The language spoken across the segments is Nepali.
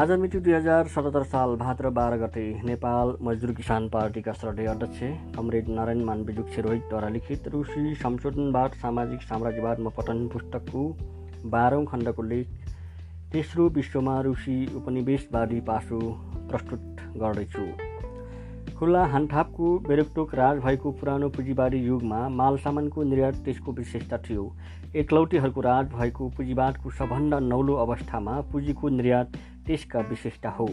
आज मिति दुई हजार सतहत्तर साल भाद्र बाह्र गते नेपाल मजदुर किसान पार्टीका श्रद्धेय अध्यक्ष कमरेड नारायण मानविजुक रोहितद्वारा लिखित रुसी संशोधनवाद सामाजिक साम्राज्यवादमा पठन पुस्तकको बाह्रौँ खण्डको लेख तेस्रो विश्वमा रुसी उपनिवेशवादी पासो प्रस्तुत गर्दैछु। खुल्ला हानथापको बेरोकटोक राज भएको पुरानो पुँजीवादी युगमा माल सामानको निर्यात त्यसको विशेषता थियो। एकलौटीहरूको राज भएको पुँजीवादको सबभन्दा नौलो अवस्थामा पुँजीको निर्यात त्यसका विशेषता हो।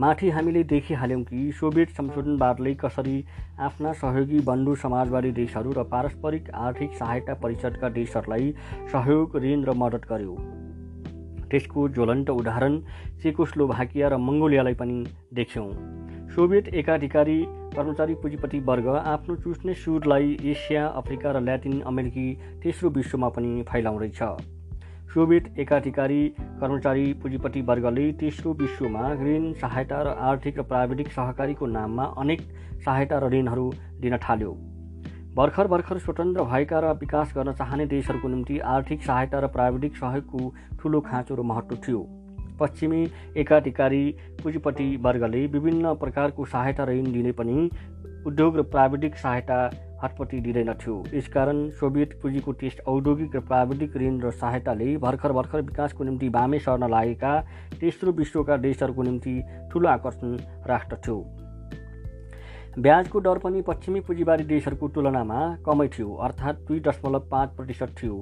माथि हामीले देखिहाल्यौँ कि सोभियत संशोधनवादले कसरी आफ्ना सहयोगी बन्धु समाजवादी देशहरू र पारस्परिक आर्थिक सहायता परिषदका देशहरूलाई सहयोग ऋण र मद्दत गर्यो। त्यसको ज्वलन्त उदाहरण चेकोस्लोभाकिया र मङ्गोलियालाई पनि देख्यौँ। सोभियत एकाधिकारी कर्मचारी पुँजीपति वर्ग आफ्नो चुस्ने सुरलाई एसिया अफ्रिका र ल्याटिन अमेरिकी तेस्रो विश्वमा पनि फैलाउँदैछ। सोभियत एकाधिकारी कर्मचारी पुँजीपति वर्गले तेस्रो विश्वमा ऋण सहायता र आर्थिक र प्राविधिक सहकारीको नाममा अनेक सहायता र ऋणहरू दिन थाल्यो। भर्खर भर्खर स्वतन्त्र भएका र विकास गर्न चाहने देशहरूको निम्ति आर्थिक सहायता र प्राविधिक सहयोगको ठुलो खाँचो र महत्त्व थियो। पश्चिमी एकाधिकारी पुँजीपति वर्गले विभिन्न प्रकारको सहायता ऋण दिने पनि उद्योग र प्राविधिक सहायता हटपट्टि दिँदैनथ्यो यसकारण सोभियत पुँजीको टेस्ट औद्योगिक र प्राविधिक ऋण र सहायताले भर्खर भर्खर विकासको निम्ति बामे सर्न लागेका तेस्रो विश्वका देशहरूको निम्ति ठुलो आकर्षण राष्ट्र थियो ब्याजको दर पनि पश्चिमी पुँजीवादी देशहरूको तुलनामा कमै थियो अर्थात् दुई दशमलव पाँच प्रतिशत थियो।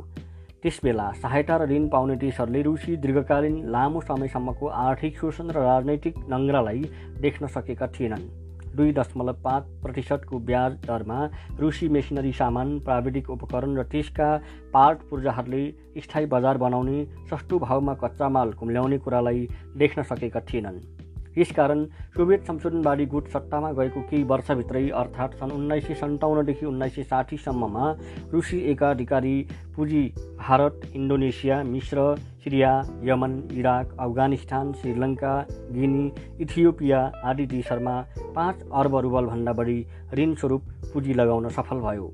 त्यसबेला सहायता र ऋण पाउने देशहरूले रुसी दीर्घकालीन लामो समयसम्मको आर्थिक शोषण र राजनैतिक नङ्ग्रालाई देख्न सकेका थिएनन्। दुई दशमलव पाँच प्रतिशतको ब्याज दरमा रुसी मेसिनरी सामान प्राविधिक उपकरण र त्यसका पार्ट पूर्जाहरूले स्थायी बजार बनाउने सस्तो भावमा कच्चा माल कुम्ल्याउने कुरालाई देख्न सकेका थिएनन्। यसकारण सोभियत संशोधनवादी गुट सत्तामा गएको केही वर्षभित्रै अर्थात् सन् उन्नाइस सय सन्ताउन्नदेखि उन्नाइस सय साठीसम्ममा रुसी एकाधिकारी पुँजी भारत इन्डोनेसिया मिश्र Syria Yemen Iraq Afghanistan Sri Lanka Guinea Ethiopia आदि देशहरूमा पाँच अर्ब रुबलभन्दा बढी ऋण स्वरूप पुँजी लगाउन सफल भयो।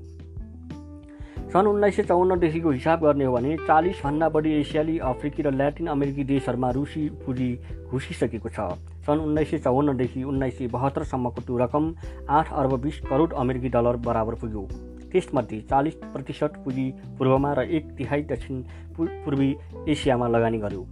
सन् उन्नाइस सय चौन्नदेखिको हिसाब गर्ने हो भने चालिसभन्दा बढी एसियाली अफ्रिकी र ल्याटिन अमेरिकी देशहरूमा रुसी पुँजी घुसिसकेको छ। सन् उन्नाइस सय चौवन्नदेखि उन्नाइस सय बहत्तरसम्मको त्यो रकम आठ अर्ब बिस करोड अमेरिकी डलर बराबर पुग्यो। त्यसमध्ये चालिस प्रतिशत पुँजी पूर्वमा र एक तिहाई दक्षिण पूर्वी एसियामा लगानी गर्यो।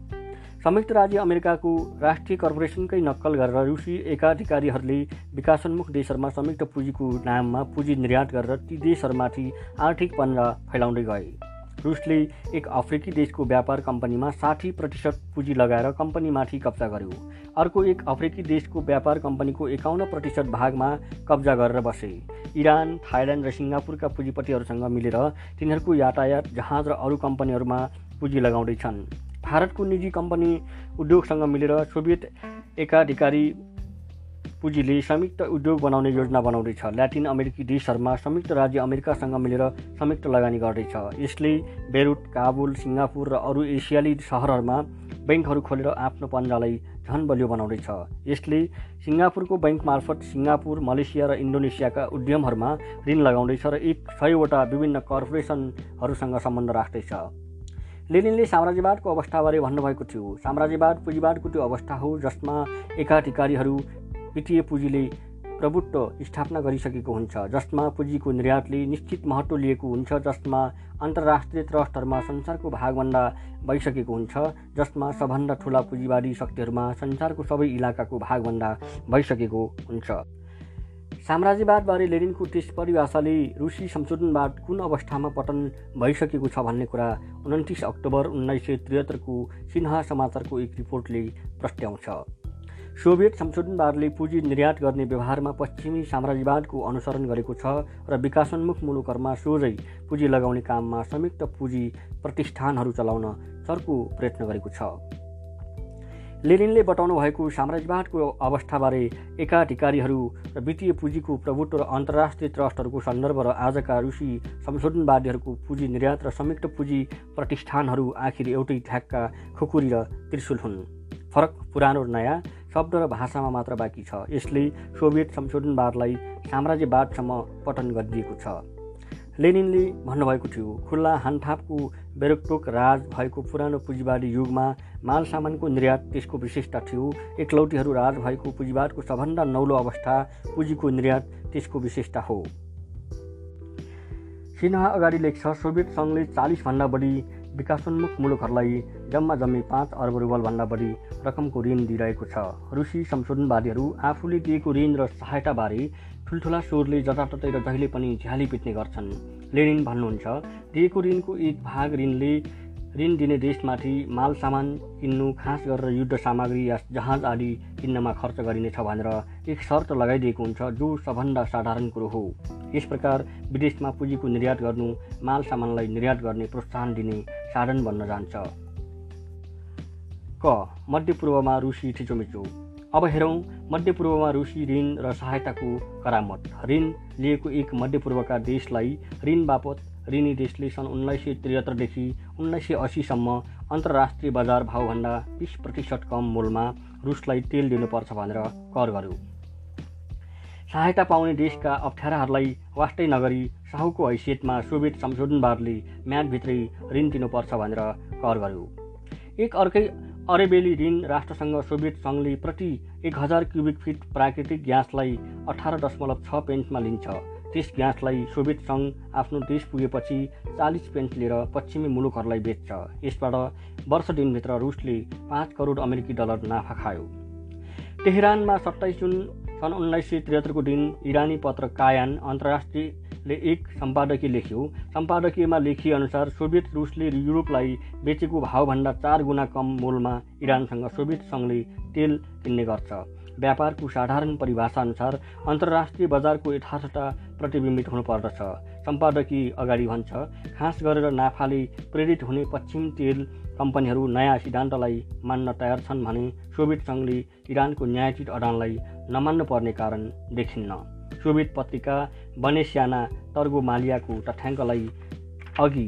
संयुक्त राज्य अमेरिकाको राष्ट्रिय कर्पोरेसनकै नक्कल गरेर रुसी एकाधिकारीहरूले विकासोन्मुख देशहरूमा संयुक्त पुँजीको नाममा पुँजी निर्यात गरेर ती देशहरूमाथि आर्थिक पन्जा फैलाउँदै गए। रुसले एक अफ्रिकी देशको व्यापार कम्पनीमा साठी प्रतिशत पुँजी लगाएर कम्पनीमाथि कब्जा गर्यो। अर्को एक अफ्रिकी देशको व्यापार कम्पनीको एकाउन्न प्रतिशत भागमा कब्जा गरेर बसे। इरान थाइल्यान्ड र सिङ्गापुरका पुँजीपतिहरूसँग मिलेर तिनीहरूको यातायात जहाज र अरू कम्पनीहरूमा पुँजी लगाउँदैछन्। भारतको निजी कम्पनी उद्योगसँग मिलेर सोभियत एकाधिकारी पुँजीले संयुक्त उद्योग बनाउने योजना बनाउँदैछ। ल्याटिन अमेरिकी देशहरूमा संयुक्त राज्य अमेरिकासँग मिलेर संयुक्त लगानी गर्दैछ। यसले बेरुट काबुल सिङ्गापुर र अरू एसियाली सहरहरूमा ब्याङ्कहरू खोलेर आफ्नो पन्जालाई झन बलियो बनाउँदैछ। यसले सिङ्गापुरको ब्याङ्क मार्फत सिङ्गापुर मलेसिया र इन्डोनेसियाका उद्यमहरूमा ऋण लगाउँदैछ र एक सयवटा विभिन्न कर्पोरेसनहरूसँग सम्बन्ध राख्दैछ। लेनिनले साम्राज्यवादको अवस्थाबारे भन्नुभएको थियो। साम्राज्यवाद पुँजीवादको त्यो अवस्था हो जसमा एकाधिकारीहरू वित्तीय पुँजीले प्रभुत्व स्थापना गरिसकेको हुन्छ जसमा पुँजीको निर्यातले निश्चित महत्त्व लिएको हुन्छ जसमा अन्तर्राष्ट्रिय ट्रस्टहरूमा संसारको भागभन्दा भइसकेको हुन्छ जसमा सबभन्दा ठुला पुँजीवादी शक्तिहरूमा संसारको सबै इलाकाको भागभन्दा भइसकेको हुन्छ। साम्राज्यवादबारे लेनिनको त्यस परिभाषाले रुसी संशोधनवाद कुन अवस्थामा पतन भइसकेको छ भन्ने कुरा उन्तिस अक्टोबर उन्नाइस सय त्रिहत्तरको सिन्हा समाचारको एक रिपोर्टले प्रस्ट्याउँछ। सोभियत संशोधनवादले पुँजी निर्यात गर्ने व्यवहारमा पश्चिमी साम्राज्यवादको अनुसरण गरेको छ र विकासोन्मुख मुलुकहरूमा सोझै पुँजी लगाउने काममा संयुक्त पुँजी प्रतिष्ठानहरू चलाउन चर्को प्रयत्न गरेको छ। लेनिनले बताउनु भएको साम्राज्यवादको अवस्थाबारे एकाधिकारीहरू र वित्तीय पुँजीको प्रभुत्व र अन्तर्राष्ट्रिय ट्रस्टहरूको सन्दर्भ र आजका रुसी संशोधनवादीहरूको पुँजी निर्यात र संयुक्त पुँजी प्रतिष्ठानहरू आखिर एउटै ठ्याक्का खुकुरी र त्रिशुल हुन्। फरक पुरानो र नयाँ शब्द र भाषामा मात्र बाँकी छ। यसले सोभियत संशोधनवादलाई साम्राज्यवादसम्म पतन गरिदिएको छ। लेनिनले भन्नुभएको थियो खुल्ला हानथापको बेरोकटोक राज भएको पुरानो पुँजीवादी युगमा माल सामानको निर्यात त्यसको विशेषता थियो। एकलौटीहरू राज भएको पुँजीवादको सबभन्दा नौलो अवस्था पुँजीको निर्यात त्यसको विशेषता हो। सिन्हा अगाडि लेख्छ सोभियत सङ्घले चालिसभन्दा बढी विकासोन्मुख मुलुकहरूलाई जम्मा जम्मी पाँच अर्ब रुबलभन्दा बढी रकमको ऋण दिइरहेको छ। रुसी संशोधनवादीहरू आफूले दिएको ऋण र सहायताबारे ठुल्ठुला स्वरले जताततै र जहिले पनि झ्याली पिट्ने गर्छन्। लेनिन भन्नुहुन्छ दिएको ऋणको एक भाग ऋणले ऋण दिने देशमाथि माल सामान किन्नु खास गरेर युद्ध सामग्री या जहाज आदि किन्नमा खर्च गरिनेछ भनेर एक शर्त लगाइदिएको हुन्छ जो सबभन्दा साधारण कुरो हो। यस प्रकार विदेशमा पुँजीको निर्यात गर्नु माल सामानलाई निर्यात गर्ने प्रोत्साहन दिने साधन बन्न जान्छ। क. मध्यपूर्वमा रुसी थिचोमिचो अब हेरौँ मध्यपूर्वमा रुसी ऋण र सहायताको करामत। ऋण लिएको एक मध्यपूर्वका देशलाई ऋण बापत ऋणी देशले सन् उन्नाइस सय त्रिहत्तरदेखि उन्नाइस सय असीसम्म अन्तर्राष्ट्रिय बजार भाउभन्दा बिस प्रतिशत कम मूलमा रुसलाई तेल दिनुपर्छ भनेर कर गर्यो। सहायता पाउने देशका अप्ठ्याराहरूलाई वास्तै नगरी साहुको हैसियतमा सोभियत संशोधनवादले म्यादभित्रै ऋण दिनुपर्छ भनेर कर गर्यो। एक अर्कै अरेबेली ऋण राष्ट्रसँग सोभियत सङ्घले प्रति एक हजार क्युबिक फिट प्राकृतिक ग्यासलाई अठार दशमलव छ पेन्टमा लिन्छ। त्यस ग्यासलाई सोभियत सङ्घ आफ्नो देश पुगेपछि चालिस पेन्ट लिएर पश्चिमी मुलुकहरूलाई बेच्छ। यसबाट वर्ष दिनभित्र रुसले पाँच करोड अमेरिकी डलर नाफा खायो। तेहरानमा सत्ताइस जुन सन् उन्नाइस सय त्रिहत्तरको दिन इरानी पत्र कायान अन्तर्राष्ट्रियले एक सम्पादकीय लेख्यो। सम्पादकीयमा लेखिएअनुसार सोभियत रुसले युरोपलाई बेचेको भावभन्दा चार गुणा कम मूलमा इरानसँग सोभियत सङ्घले तेल किन्ने गर्छ। व्यापारको साधारण परिभाषाअनुसार अन्तर्राष्ट्रिय बजारको यथार्थता प्रतिबिम्बित हुनुपर्दछ। सम्पादकीय अगाडि भन्छ खास गरेर नाफाले प्रेरित हुने पश्चिम तेल कम्पनीहरू नयाँ सिद्धान्तलाई मान्न तयार छन् भने सोभियत सङ्घले इरानको न्यायचित अडानलाई नमान्नु पर्ने कारण देखिन्न। सोभियत पत्रिका बनेस्याना तर्गो मालियाको तथ्याङ्कलाई अघि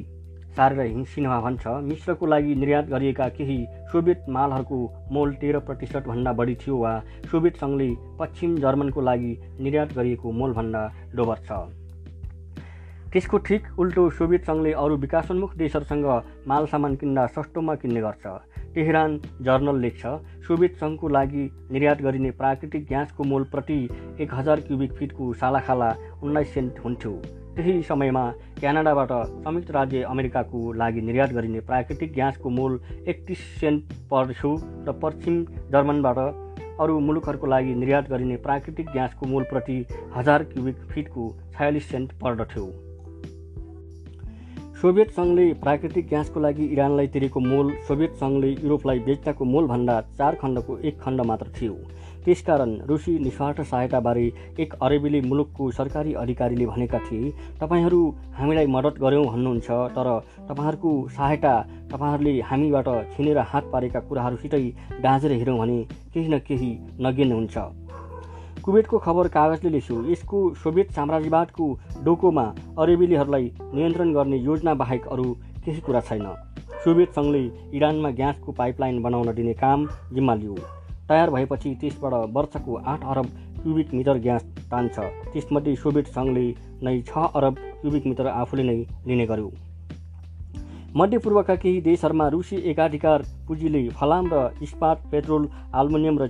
सारेर सिन्हा भन्छ। मिश्रको लागि निर्यात गरिएका केही सोभियत मालहरूको मोल तेह्र प्रतिशतभन्दा बढी थियो वा सोभियत सङ्घले पश्चिम जर्मनको लागि निर्यात गरिएको मोलभन्दा डोबर छ। त्यसको ठिक उल्टो सोभियत सङ्घले अरू विकासोन्मुख देशहरूसँग माल सामान किन्दा सस्तोमा किन्ने गर्छ। तेहरान जर्नल लेख्छ सोभियत सङ्घको लागि निर्यात गरिने प्राकृतिक ग्यासको मोल प्रति एक हजार क्युबिक फिटको सालाखाला उन्नाइस सेन्ट हुन्थ्यो। त्यही समयमा क्यानाडाबाट संयुक्त राज्य अमेरिकाको लागि निर्यात गरिने प्राकृतिक ग्यासको मूल एकतिस सेन्ट पर्दथ्यो र पश्चिम जर्मनबाट अरू मुलुकहरूको लागि निर्यात गरिने प्राकृतिक ग्यासको मूल प्रति हजार क्युबिक फिटको छयालिस सेन्ट पर्दथ्यो। सोभियत सङ्घले प्राकृतिक ग्यासको लागि इरानलाई तिरेको मोल सोभियत सङ्घले युरोपलाई बेच्दाको मोलभन्दा चार खण्डको एक खण्ड मात्र थियो। त्यसकारण रुसी निस्वार्थ सहायताबारे एक अरेबेली मुलुकको सरकारी अधिकारीले भनेका थिए तपाईँहरू हामीलाई मद्दत गऱ्यौँ भन्नुहुन्छ तर तपाईँहरूको सहायता तपाईँहरूले हामीबाट छिनेर हात पारेका कुराहरूसितै डाँझेर हेऱ्यौँ भने केही न केही नगेन हुन्छ कुवेतको खबर कागजले लेख्यो। यसको सोभियत साम्राज्यवादको डोकोमा अरेबेलीहरूलाई नियन्त्रण गर्ने योजना बाहेक अरू केही कुरा छैन। सोभियत सङ्घले इरानमा ग्यासको पाइपलाइन बनाउन दिने काम जिम्मा लियो। तयार भएपछि त्यसबाट वर्षको आठ अरब क्युबिक मिटर ग्यास तान्छ। त्यसमध्ये सोभियत सङ्घले नै छ अरब क्युबिक मिटर आफूले नै लिने गर्यो। मध्यपूर्वका केही देशहरूमा रुसी एकाधिकार पुँजीले फलाम र इस्पात पेट्रोल आल्मुनियम र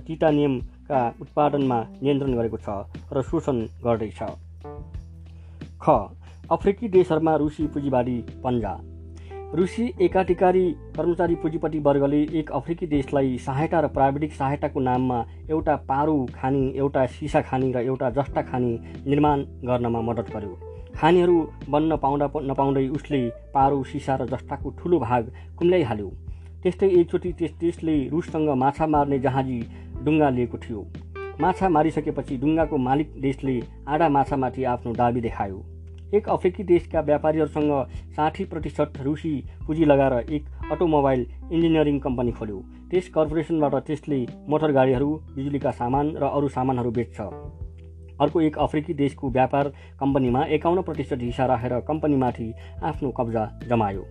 टिटानियमका उत्पादनमा नियन्त्रण गरेको छ र शोषण गर्दैछ। ख अफ्रिकी देशहरूमा रुसी पुँजीवादी पन्जा। रुसी एकाधिकारी कर्मचारी पुँजीपति वर्गले एक अफ्रिकी देशलाई सहायता र प्राविधिक सहायताको नाममा एउटा पारो खानी एउटा सिसा खानी र एउटा जस्ता खानी निर्माण गर्नमा मद्दत गर्यो। खानीहरू बन्न पाउँदा नपाउँदै उसले पारो सिसा र जस्ताको ठुलो भाग कुम्ल्याइहाल्यो। त्यस्तै एकचोटि त्यस देशले रुससँग माछा मार्ने जहाजी डुङ्गा लिएको थियो। माछा मारिसकेपछि डुङ्गाको मालिक देशले आडा माछामाथि आफ्नो दाबी देखायो। एक अफ्रिकी देशका व्यापारीहरूसँग साठी प्रतिशत रुसी पुँजी लगाएर एक अटोमोबाइल इन्जिनियरिङ कम्पनी खोल्यो। त्यस कर्पोरेसनबाट त्यसले मोटर गाडीहरू बिजुलीका सामान र अरू सामानहरू बेच्छ। अर्को एक अफ्रिकी देशको व्यापार कम्पनीमा एकाउन्न प्रतिशत हिस्सा राखेर कम्पनीमाथि आफ्नो कब्जा जमायो।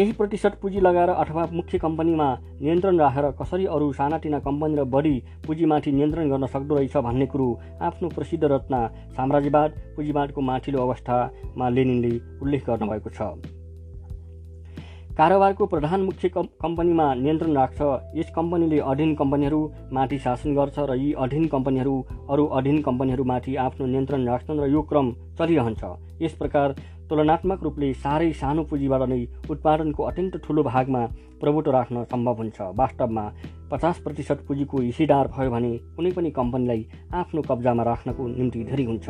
केही प्रतिशत पुँजी लगाएर अथवा मुख्य कम्पनीमा नियन्त्रण राखेर कसरी अरू सानातिना कम्पनी र बढी पुँजीमाथि नियन्त्रण गर्न सक्दो रहेछ भन्ने कुरो आफ्नो प्रसिद्ध रचना साम्राज्यवाद पुँजीवादको माथिल्लो अवस्थामा लेनिनले उल्लेख गर्नुभएको छ। कारोबारको प्रधान मुख्य कम्पनीमा नियन्त्रण राख्छ। यस कम्पनीले अधीन कम्पनीहरूमाथि शासन गर्छ र यी अधीन कम्पनीहरू अरू अधीन कम्पनीहरूमाथि आफ्नो नियन्त्रण राख्छन् र यो क्रम चलिरहन्छ। यस प्रकार तुलनात्मक रूपले साह्रै सानो पुँजीबाट नै उत्पादनको अत्यन्त ठुलो भागमा प्रभुत्व राख्न सम्भव हुन्छ। वास्तवमा पचास प्रतिशत पुँजीको हिस्सेदार भयो भने कुनै पनि कम्पनीलाई आफ्नो कब्जामा राख्नको निम्ति धेरै हुन्छ।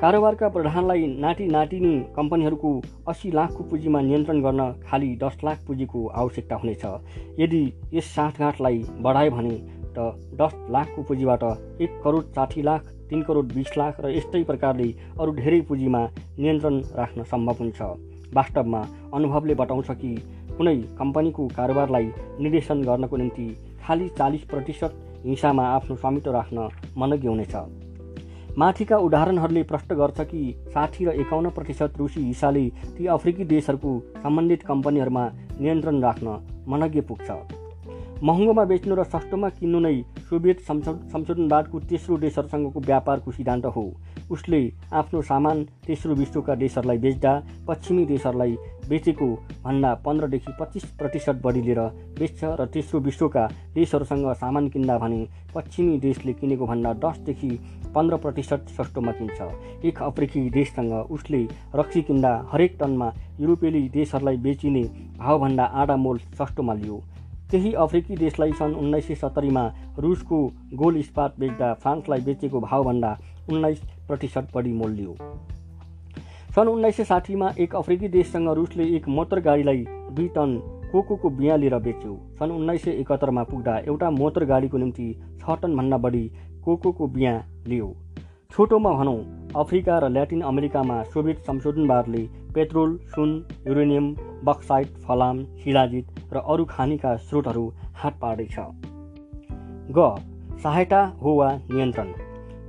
कारोबारका प्रधानलाई नाति नातिनी कम्पनीहरूको अस्सी लाखको पुँजीमा नियन्त्रण गर्न खालि दस लाख पुँजीको आवश्यकता हुनेछ। यदि यस साठगाँठलाई बढायो भने त दस लाखको पुँजीबाट एक करोड साठी लाख तिन करोड बिस लाख र यस्तै प्रकारले अरू धेरै पुँजीमा नियन्त्रण राख्न सम्भव हुन्छ। वास्तवमा अनुभवले बताउँछ कि कुनै कम्पनीको कारोबारलाई निर्देशन गर्नको निम्ति खालि चालिस प्रतिशत हिंसामा आफ्नो स्वामित्व राख्न मनज्ञ हुनेछ। माथिका उदाहरणहरूले प्रष्ट गर्छ कि साठी र एकाउन्न प्रतिशत रुसी हिस्साले ती अफ्रिकी देशहरूको सम्बन्धित कम्पनीहरूमा नियन्त्रण राख्न मनज्ञ पुग्छ। महँगोमा बेच्नु र सस्तोमा किन्नु नै सोभियत संशोधनवादको तेस्रो देशहरूसँगको व्यापारको सिद्धान्त हो। उसले आफ्नो सामान तेस्रो विश्वका देशहरूलाई बेच्दा पश्चिमी देशहरूलाई बेचेको भन्दा पन्ध्रदेखि पच्चिस प्रतिशत बढी लिएर बेच्छ र तेस्रो विश्वका देशहरूसँग सामान किन्दा भने पश्चिमी देशले किनेको भन्दा दसदेखि पन्ध्र प्रतिशत सस्तोमा किन्छ। एक अफ्रिकी देशसँग उसले रक्सी किन्दा हरेक टनमा युरोपेली देशहरूलाई बेचिने भावभन्दा आधा मोल सस्तोमा लियो। केही अफ्रिकी देशलाई सन् उन्नाइस सय सत्तरीमा रुसको गोल इस्पात बेच्दा फ्रान्सलाई बेचेको भावभन्दा उन्नाइस प्रतिशत बढी मोल लियो। सन् उन्नाइस सय साठीमा एक अफ्रिकी देशसँग रुसले एक मोटर गाडीलाई दुई टन कोकोको बिहा लिएर बेच्यो। सन् उन्नाइस सय एकहत्तरमा पुग्दा एउटा मोटर गाडीको निम्ति छ टनभन्दा बढी कोकोको बिहा लियो। छोटोमा भनौँ अफ्रिका र ल्याटिन अमेरिकामा सोभियत संशोधनवादले पेट्रोल सुन युरेनियम बक्साइट फलाम शिलाजित र अरू खानीका स्रोतहरू हात पार्दैछ। ग सहायता हो वा नियन्त्रण।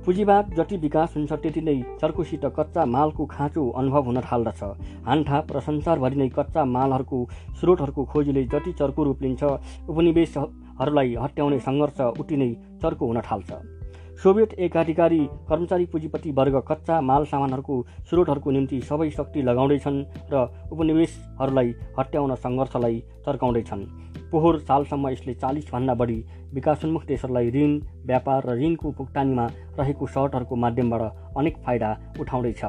पुँजीवाद जति विकास हुन्छ त्यति नै चर्कोसित कच्चा मालको खाँचो अनुभव हुन थाल्दछ। हानथाप र संसारभरि नै कच्चा मालहरूको स्रोतहरूको खोजीले जति चर्को रूप लिन्छ उपनिवेशहरूलाई हट्याउने सङ्घर्ष उति नै चर्को हुन थाल्छ। सोभियत एकाधिकारी कर्मचारी पुँजीपति वर्ग कच्चा माल सामानहरूको स्रोतहरूको निम्ति सबै शक्ति लगाउँदैछन् र उपनिवेशहरूलाई हट्याउन सङ्घर्षलाई चर्काउँदैछन्। पोहोर सालसम्म यसले चालिसभन्दा बढी विकासोन्मुख देशहरूलाई ऋण व्यापार र ऋणको भुक्तानीमा रहेको सर्टहरूको माध्यमबाट अनेक फाइदा उठाउँदैछ।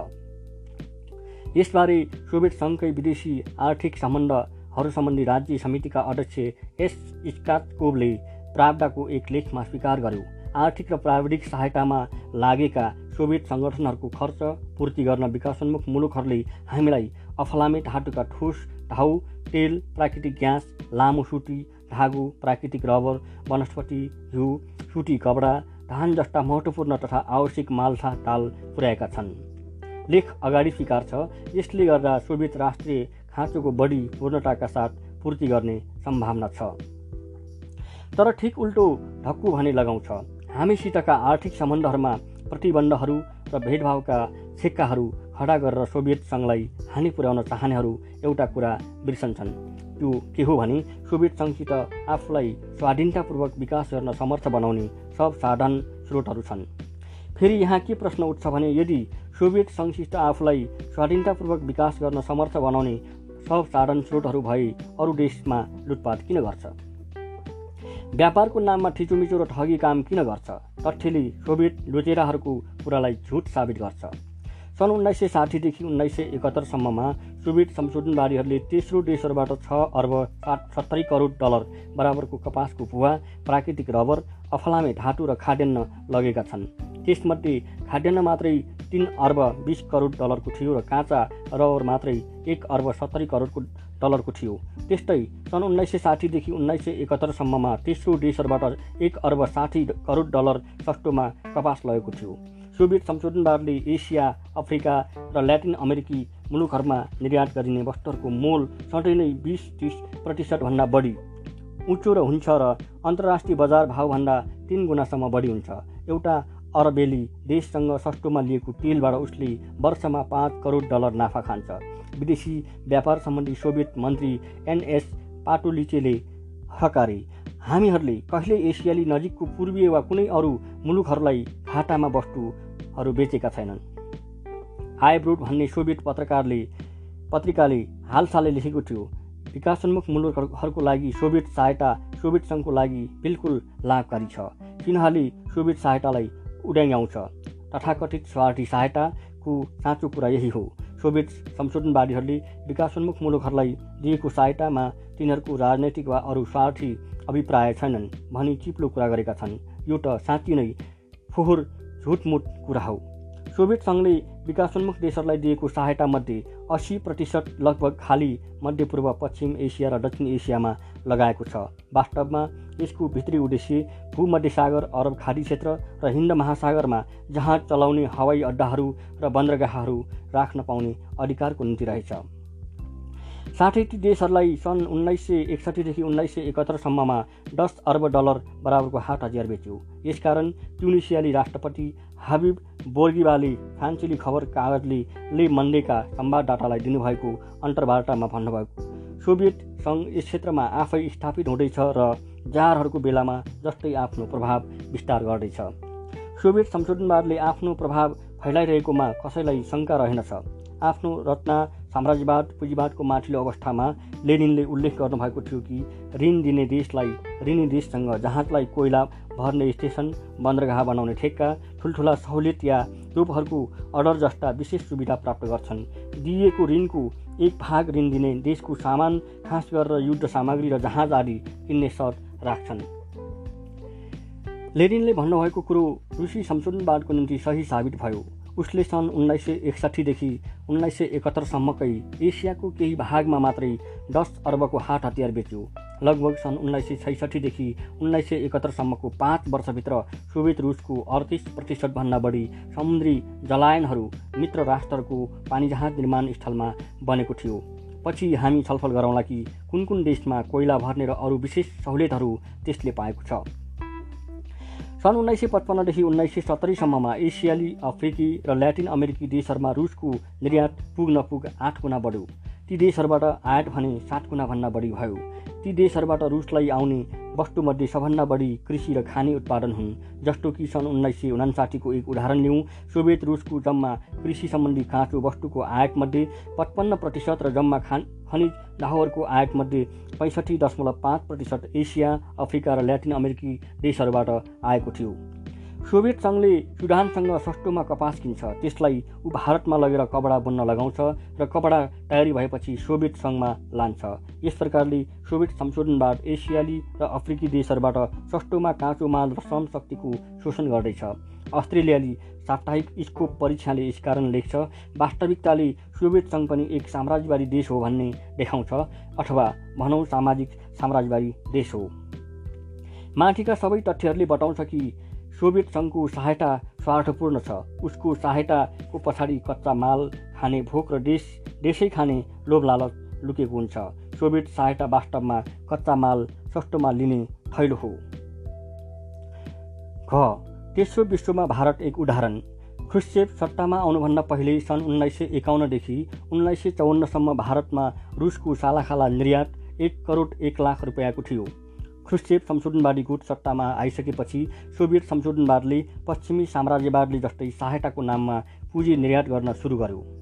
यसबारे सोभियत सङ्घकै विदेशी आर्थिक सम्बन्धहरू सम्बन्धी राज्य समितिका अध्यक्ष एस स्काटकोभले प्रावदाको एक लेखमा स्वीकार गर्यो। आर्थिक र प्राविधिक सहायतामा लागेका सोभियत सङ्गठनहरूको खर्च पूर्ति गर्न विकासोन्मुख मुलुकहरूले हामीलाई अफलामे धातुका ठोस ढाउ तेल प्राकृतिक ग्यास लामो सुटी धागो प्राकृतिक रबर वनस्पति हिउँ सुटी कपडा धान जस्ता महत्त्वपूर्ण तथा आवश्यक मालसा ताल पुर्याएका छन्। लेख अगाडि स्वीकार छ यसले गर्दा सोभियत राष्ट्रिय खाँचोको बढी पूर्णताका साथ पूर्ति गर्ने सम्भावना छ। तर ठिक उल्टो ढक्कु भने लगाउँछ। हामीसितका आर्थिक सम्बन्धहरूमा प्रतिबन्धहरू र भेदभावका सिक्काहरू खडा गरेर सोभियत सङ्घलाई हानि पुर्याउन चाहनेहरू एउटा कुरा बिर्सन्छन् त्यो के हो भने सोभियत सङ्घसित आफूलाई स्वाधीनतापूर्वक विकास गर्न समर्थ बनाउने सब साधन स्रोतहरू छन्। फेरि यहाँ के प्रश्न उठ्छ भने यदि सोभियत सङ्घसित आफूलाई स्वाधीनतापूर्वक विकास गर्न समर्थ बनाउने सब साधन स्रोतहरू भए अरू देशमा लुटपाट किन गर्छ? व्यापारको नाममा थिचोमिचो र ठगी काम किन गर्छ? तथ्यले सोभियत लुचेराहरूको कुरालाई झुट साबित गर्छ। सन् उन्नाइस सय साठीदेखि उन्नाइस सय एकहत्तरसम्ममा सोभियत संशोधनवादीहरूले तेस्रो देशहरूबाट छ अर्ब सात सत्तरी करोड डलर बराबरको कपासको भुवा प्राकृतिक रबर अफलामे धातु र खाद्यान्न लगेका छन्। त्यसमध्ये खाद्यान्न मात्रै तिन अर्ब बिस करोड डलरको थियो र काँचा रबर मात्रै एक अर्ब सत्तरी करोडको डलरको थियो। त्यस्तै सन् उन्नाइस सय साठीदेखि उन्नाइस सय एकहत्तरसम्ममा तेस्रो देशहरूबाट एक अर्ब साठी करोड डलर सस्तोमा कपास लगेको थियो। सोभियत संशोधनवादले एसिया अफ्रिका र ल्याटिन अमेरिकी मुलुकहरूमा निर्यात गरिने वस्तुहरूको मोल सधैँ नै बिस तिस प्रतिशतभन्दा बढी। उच्चो र हुन्छ र अन्तर्राष्ट्रिय बजार भावभन्दा तिन गुणासम्म बढी हुन्छ। एउटा अरबेली देशसँग सस्तोमा लिएको तेलबाट उसले वर्षमा पाँच करोड डलर नाफा खान्छ। विदेशी व्यापार सम्बन्धी सोभियत मन्त्री एनएस पाटोलिचेले हकारे हामीहरूले कहिले एसियाली नजिकको पूर्वीय वा कुनै अरू मुलुकहरूलाई घाटामा वस्तुहरू बेचेका छैनन्। आइब्रोड भन्ने सोभियत पत्रकारले पत्रिकाले हालसालै लेखेको थियो विकासोन्मुख मुलुकहरूको लागि सोभियत सहायता सोभियत सङ्घको लागि बिल्कुल लाभकारी छ। तिनीहरूले सोभियत सहायतालाई उड्याउँछ। तथाकथित स्वार्थी सहायताको साँचो कुरा यही हो। सोभियत संशोधनवादीहरूले विकासोन्मुख मुलुकहरूलाई दिएको सहायतामा तिनीहरूको राजनैतिक वा अरू स्वार्थी अभिप्राय छैनन् भनी चिप्लो कुरा गरेका छन्। यो त साँच्ची नै फोहोर झुटमुट कुरा हो। सोभियत सङ्घले विकासोन्मुख देशहरूलाई दिएको सहायतामध्ये अस्सी प्रतिशत लगभग खाली मध्यपूर्व पश्चिम एसिया र दक्षिण एसियामा लगाएको छ। वास्तवमा यसको भित्री उद्देश्य भूमध्यसागर अरब खाडी क्षेत्र र हिन्द महासागरमा जहाज चलाउने हवाई अड्डाहरू र बन्दरगाहहरू राख्न पाउने अधिकारको निम्ति रहेछ। साथै ती देशहरूलाई सन् उन्नाइस सय एकसट्ठीदेखि उन्नाइस सय एकहत्तरसम्ममा दस अर्ब डलर बराबरको हाट हतियार बेच्यो। यसकारण ट्युनिसियाली राष्ट्रपति हाबिब बोर्गिबाले फ्रान्सेली खबर कागजले ले मन्डेका संवाददातालाई दिनुभएको अन्तर्वार्तामा भन्नुभयो। सोभियत सङ्घ यस क्षेत्रमा आफै स्थापित हुँदैछ र जारहरूको बेलामा जस्तै आफ्नो प्रभाव विस्तार गर्दैछ। सोभियत संशोधनवादले आफ्नो प्रभाव फैलाइरहेकोमा कसैलाई शङ्का रहेनछ आफ्नो रचना साम्राज्यवाद पुँजीवादको माथिल्लो अवस्थामा लेनिनले उल्लेख गर्नुभएको थियो कि ऋण दिने देशलाई ऋणी देशसँग जहाजलाई कोइला भर्ने स्टेसन बन्दरगाह बनाउने ठेक्का ठुल्ठुला सहुलियत या रूपहरूको अर्डर जस्ता विशेष सुविधा प्राप्त गर्छन्। दिइएको ऋणको एक भाग ऋण दिने देशको सामान खास गरेर युद्ध सामग्री र जहाज आदि किन्ने सर्त राख्छन्। लेनिनले भन्नुभएको कुरो रुसी संशोधनवादको निम्ति सही साबित भयो। उसले सन् उन्नाइस सय एकसाठीदेखि उन्नाइस सय एकहत्तरसम्मकै एसियाको केही भागमा मात्रै दस अर्बको हात हतियार बेच्यो। लगभग सन् उन्नाइस सय छैसठीदेखि उन्नाइस सय एकहत्तरसम्मको पाँच वर्षभित्र सोभियत रुसको अडतिस प्रतिशतभन्दा बढी समुद्री जलायनहरू मित्र राष्ट्रहरूको पानीजहाज निर्माण स्थलमा बनेको थियो। पछि हामी छलफल गरौँला कि कुन कुन देशमा कोइला भर्ने र अरू विशेष सहुलियतहरू त्यसले पाएको छ। सन् उन्नाइस सय पचपन्नदेखि उन्नाइस सय सत्तरीसम्ममा एसियाली अफ्रिकी र ल्याटिन अमेरिकी देशहरूमा रुसको निर्यात पुग आठ गुणा बढ्यो। ती देशहरूबाट आयात भने सात गुणाभन्दा बढी भयो। ती देशहरूबाट रुसलाई आउने वस्तुमध्ये सबभन्दा बढी कृषि र खाने उत्पादन हुन् जस्तो कि सन् उन्नाइस सय उनासाठीको एक उदाहरण लिउँ। सोभियत रुसको जम्मा कृषि सम्बन्धी काँचो वस्तुको आयातमध्ये पचपन्न प्रतिशत र जम्मा खान खनिज लाहोरको आयातमध्ये पैँसठी दशमलव पाँच प्रतिशत एसिया अफ्रिका र ल्याटिन अमेरिकी देशहरूबाट आएको थियो। सोभियत सङ्घले सुडानसँग सस्तोमा कपास किन्छ। त्यसलाई ऊ भारतमा लगेर कपडा बुन्न लगाउँछ र कपडा तयारी भएपछि सोभियत सङ्घमा लान्छ। यस प्रकारले सोभियत संशोधनवाद एसियाली र अफ्रिकी देशहरूबाट सस्तोमा काँचो माल र श्रम शक्तिको शोषण गर्दैछ। अस्ट्रेलियाली साप्ताहिक स्कोप परीक्षाले यसकारण लेख्छ वास्तविकताले सोभियत सङ्घ पनि एक साम्राज्यवादी देश हो भन्ने देखाउँछ अथवा भनौँ सामाजिक साम्राज्यवादी देश हो। माथिका सबै तथ्यहरूले बताउँछ कि सोभियत सङ्घको सहायता स्वार्थपूर्ण छ। उसको सहायताको पछाडि कच्चा माल खाने भोक र देश देशै खाने लोभ लालच लुकेको हुन्छ। सोभियत सहायता वास्तवमा कच्चा माल सस्तोमा लिने थैलो हो। घ तेस्रो विश्वमा भारत एक उदाहरण। ख्रुसेप सत्तामा आउनुभन्दा पहिले सन् उन्नाइस सय एकाउन्नदेखि उन्नाइस सय चौवन्नसम्म भारतमा रुसको सालाखाला निर्यात एक करोड एक लाख रुपियाँको थियो। ख्रुसेप संशोधनवादी गुट सत्तामा आइसकेपछि सोभियत संशोधनवादले पश्चिमी साम्राज्यवादले जस्तै सहायताको नाममा पुँजी निर्यात गर्न सुरु गर्यो।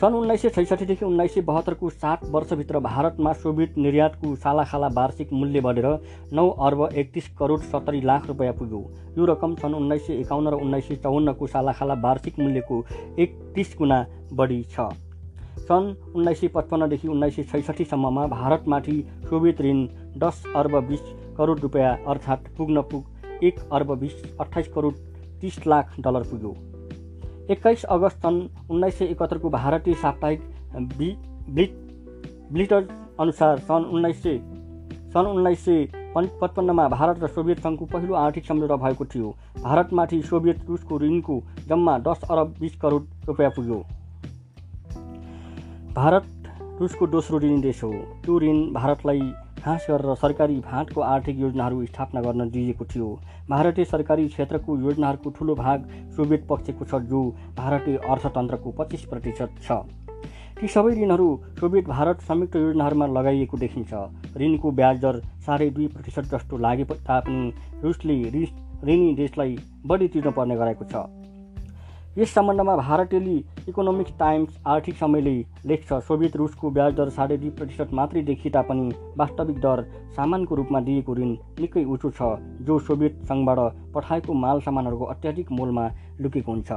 सन् उन्नाइस सय छैसठीदेखि उन्नाइस सय बहत्तरको सात वर्षभित्र भारतमा सोभियत निर्यातको सालाखाला वार्षिक मूल्य बढेर नौ अर्ब एकतिस करोड सत्तरी लाख रुपियाँ पुग्यो। यो रकम सन् उन्नाइस सय एकाउन्न र उन्नाइस सय चौवन्नको सालाखाला वार्षिक मूल्यको एकतिस गुणा बढी छ। सन् उन्नाइस सय पचपन्नदेखि उन्नाइस सय छैसठीसम्ममा भारतमाथि सोभियत ऋण दस अर्ब बिस करोड रुपियाँ अर्थात् पुग्न पुग एक अर्ब बिस अठाइस करोड तिस लाख डलर पुग्यो। एक्काइस अगस्त सन् उन्नाइस सय एकहत्तरको भारतीय साप्ताहिक बि ब्लिट ब्लिटर अनुसार सन् उन्नाइस सय सन् उन्नाइस सय पचपन्नमा भारत र सोभियत सङ्घको पहिलो आर्थिक सम्झौता भएको थियो। भारतमाथि सोभियत रुसको ऋणको जम्मा दस अरब बिस करोड रुपियाँ पुग्यो। भारत रुसको दोस्रो ऋणी देश हो। त्यो ऋण भारतलाई खास गरेर सरकारी भाँटको आर्थिक योजनाहरू स्थापना गर्न दिइएको थियो। भारतीय सरकारी क्षेत्रको योजनाहरूको ठुलो भाग सोभियत पक्षको छ जो भारतीय अर्थतन्त्रको पच्चिस प्रतिशत छ। ती सबै ऋणहरू सोभियत भारत संयुक्त योजनाहरूमा लगाइएको देखिन्छ। ऋणको ब्याज दर साढे दुई प्रतिशत जस्तो लागे तापनि रुसले ऋणी देशलाई बढी तिर्न पर्ने गरेको छ। यस सम्बन्धमा भारतेली इकोनोमिक्स टाइम्स आर्थिक समयले लेख्छ सोभियत रुसको ब्याज दर साढे दुई प्रतिशत मात्रै देखिए तापनि वास्तविक दर सामानको रूपमा दिएको ऋण निकै उच्च छ जो सोभियत सङ्घबाट पठाएको माल सामानहरूको अत्याधिक मोलमा लुकेको हुन्छ।